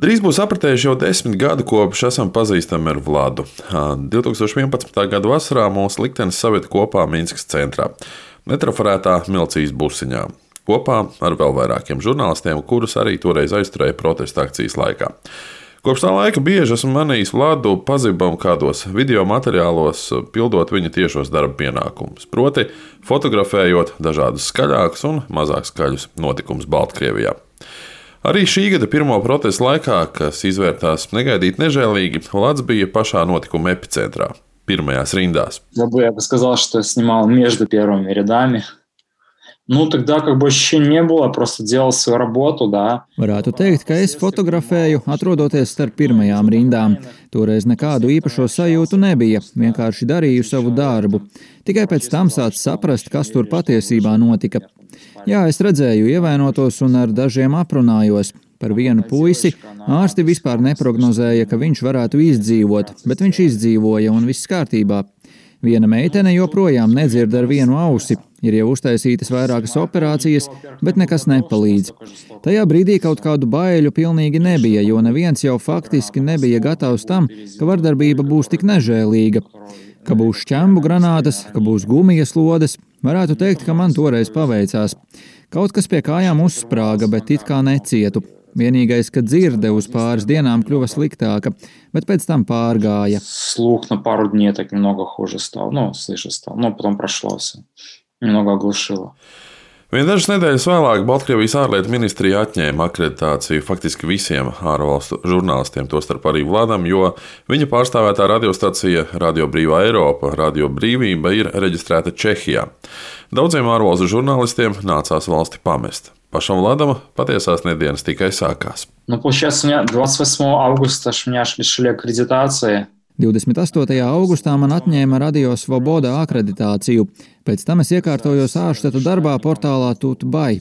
Drīz būs apritējuši jau desmit gadi, kopš esam pazīstami ar Vladu. 2011. gada vasarā mūsu liktenis savieta kopā Minskas centrā, netrafarētā Milcijas busiņā, kopā ar vēl vairākiem žurnālistiem, kurus arī toreiz aizturēja protesta akcijas laikā. Kopš tā laika bieži esmu manījis Vladu pazibam kādos video materiālos, pildot viņa tiešos darba pienākumus, proti, fotografējot dažādus skaļākus un mazāk skaļus notikumus Baltkrievijā. Arī šī gada pirmo protestu laikā, kas izvērtās negaidīt nežēlīgi, Latvijas bija pašā notikuma epicentrā, pirmajās rindās. Я бы сказал, что я снимал между первыми рядами. Nu, тогда как бы ощущения не было, просто делал свою работу, да. Varētu teikt, ka es fotografēju, atrodoties starp pirmajām rindām. Toreiz nekādu īpašo sajūtu nebija, vienkārši darīju savu darbu. Tikai pēc tam sāc saprast, kas tur patiesībā notika. Jā, es redzēju ievainotos un ar dažiem aprunājos. Par vienu puisi ārsti vispār neprognozēja, ka viņš varētu izdzīvot, bet viņš izdzīvoja un viss kārtībā. Viena meitene joprojām nedzird ar vienu ausi, ir jau uztaisītas vairākas operācijas, bet nekas nepalīdz. Tajā brīdī kaut kādu baiļu pilnīgi nebija, jo neviens jau faktiski nebija gatavs tam, ka vardarbība būs tik nežēlīga. Ka būs šķembu granātas, ka būs gumijas lodes, varētu teikt, ka man toreiz paveicās. Kaut kas pie kājām uzsprāga, bet it kā necietu. Vienīgais, ka dzirde uz pāris dienām kļuva sliktāka, bet pēc tam pārgāja. Слух на пару дней так немного хуже стал, ну, слышать стал, но потом прошло все, немного оглушило. Vien dažas nedēļas vēlāk Baltkrievijas ārlietu ministrija atņēma akreditāciju faktiski visiem ārvalstu žurnālistiem, tostarp arī Vladam, jo viņa pārstāvētā radiostacija Radio Brīvā Eiropa, Radio Brīvība ir reģistrēta Čehijā. Daudziem ārvalstu žurnālistiem nācās valsti pamest. Pašam Vladam patiesās nedēļas tikai sākās. Ну, получается, у меня 28 августа аж меня аж лишили аккредитации. 28. augustā man atņēma Radio Svoboda akreditāciju. Pēc tam es iekārtojos ārštata darbā portālā Tutbai.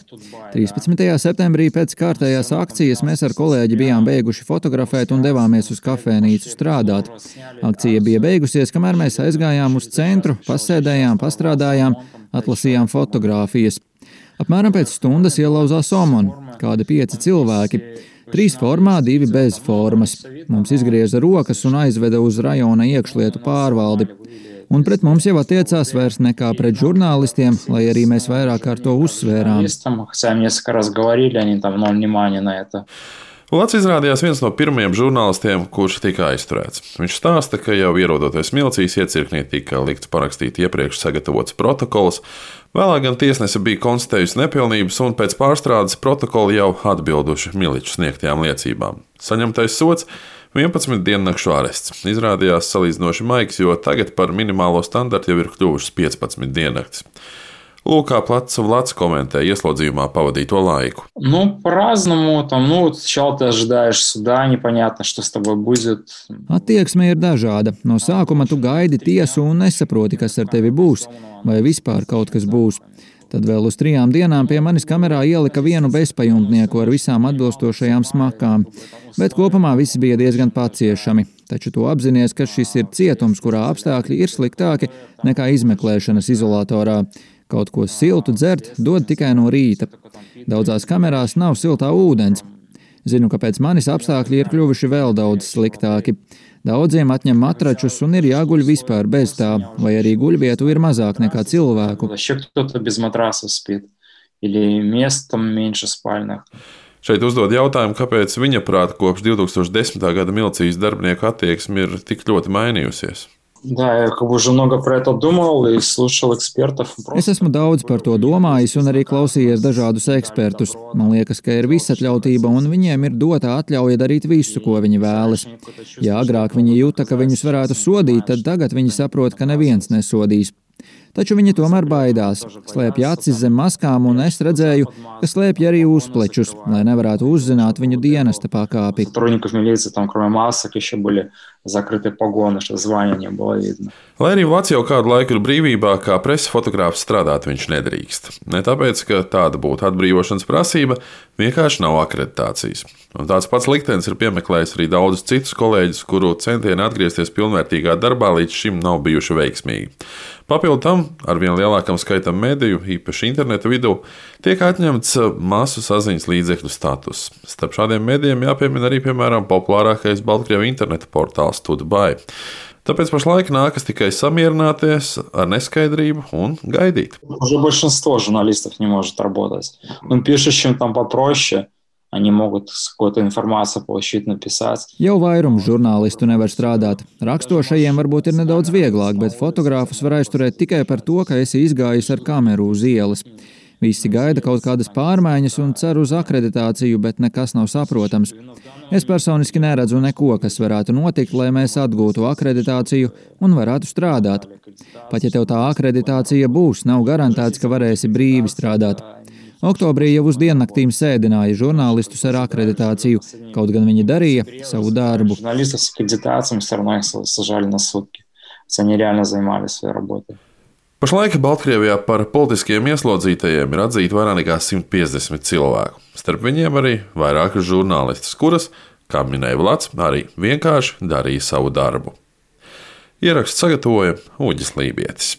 13. septembrī pēc kārtējās akcijas mēs ar kolēģi bijām beiguši fotografēt un devāmies uz kafejnīcu strādāt. Akcija bija beigusies, kamēr mēs aizgājām uz centru, pasēdējām, pastrādājām, atlasījām fotogrāfijas. Apmēram pēc stundas ielauzās Omon, kādi pieci cilvēki. Trīs formā, divi bez formas. Mums izgrieza rokas un aizveda uz rajona iekšlietu pārvaldi. Un pret mums jau attiecās vairs nekā pret žurnālistiem, lai arī mēs vairāk kārt to uzsvērām. Lats izrādījās viens no pirmajiem žurnālistiem, kurš tika aizturēts. Viņš stāsta, ka jau ierodoties Milcīs iecirknī tika likts parakstīt iepriekš sagatavots protokols, vēlāk gan tiesnese bija konstatējusi nepilnības un pēc pārstrādes protokola jau atbilduši Miliču sniegtajām liecībām. Saņemtais sots 11 diennakšu arests izrādījās salīdzinoši maigs, jo tagad par minimālo standartu jau ir kļuvušas 15 diennakts. Lūk, kā plats Vlads komentē ieslodzījumā pavadīto laiku. Ну, по-разному. Там, ну, вот сначала ты ожидаешь суда, непонятно, что с тобой будет. Attieksme ir dažāda. No sākuma tu gaidi tiesu un nesaproti, kas ar tevi būs, vai vispār kaut kas būs. Tad vēl uz trijām dienām pie manis kamerā ielika vienu bezpajumtnieku ar visām atbilstošajām smakām, bet kopumā viss bija diezgan paciešami. Taču tu apzinājies, ka šis ir cietums, kurā apstākļi ir sliktāki nekā izmeklēšanas izolatorā. Kaut ko siltu dzert dod tikai no rīta. Daudzās kamerās nav siltā ūdens. Zinu, ka pēc manis apstākļi ir kļuvuši vēl daudz sliktāki. Daudziem atņem matračus un ir jāguļ vispār bez tā, vai arī guļvietu ir mazāk nekā cilvēku. Šeit uzdod jautājumu, kāpēc viņa prāta kopš 2010. gada milicijas darbinieku attieksme ir tik ļoti mainījusies. Да, я как бы уже много про это думал и слушал экспертов. Es esmu daudz par to domājis un arī klausījies dažādus ekspertus. Man liekas, ka ir visatļautība un viņiem ir dota atļauja darīt visu, ko viņi vēlas. Ja agrāk viņi jūta, ka viņus varētu sodīt, tad tagad viņi saprot, ka neviens nesodīs. Taču viņi tomēr baidās, slēpj acis zem maskām, un es redzēju, ka slēpj arī uzplečus, lai nevarētu uzzināt viņu dienesta pakāpi. Lai arī Vācijā jau kādu laiku ir brīvībā, kā presa fotogrāfs strādāt viņš nedrīkst. Ne tāpēc, ka tāda būtu atbrīvošanas prasība, vienkārši nav akreditācijas. Un tāds pats liktenis ir piemeklējis arī daudzus citus kolēģus, kuru centieni atgriezties pilnvērtīgā darbā līdz šim nav bijuši veiksmīgi. Papildu tam, ar vien lielākam skaitam mediju, īpaši interneta vidū, tiek atņemts masu saziņas līdzekļu status. Starp šādiem medijiem jāpiemina arī, piemēram, populārākais Baltkrievijas interneta portāls Tudbai. Tāpēc pašlaik nākas tikai samierināties ar neskaidrību un gaidīt. Уже большинство журналистов не может работать. Ну, пишущим там попроще, Они могут какую-то информацию получить, написать. Jau vairums žurnālistu nevar strādāt. Rakstošajiem varbūt ir nedaudz vieglāk, bet fotogrāfus var aizturēt tikai par to, ka esi izgājis ar kameru uz ielas. Visi gaida kaut kādas pārmaiņas un cer uz akreditāciju, bet nekas nav saprotams. Es personiski neredzu neko, kas varētu notikt, lai mēs atgūtu akreditāciju un varētu strādāt. Pat ja tev tā akreditācija būs, nav garantēts, ka varēsi brīvi strādāt. Oktobrī jau uz diennaktīm sēdināja žurnālistus ar akreditāciju, kaut gan viņi darīja savu darbu. Pašlaik Baltkrievijā par politiskiem ieslodzītajiem ir atzīti vairāk nekā 150 cilvēku. Starp viņiem arī vairākas žurnālistas, kuras, kā minēja Vlads, arī vienkārši darīja savu darbu. Ierakstu sagatavoja Uģis Lībietis.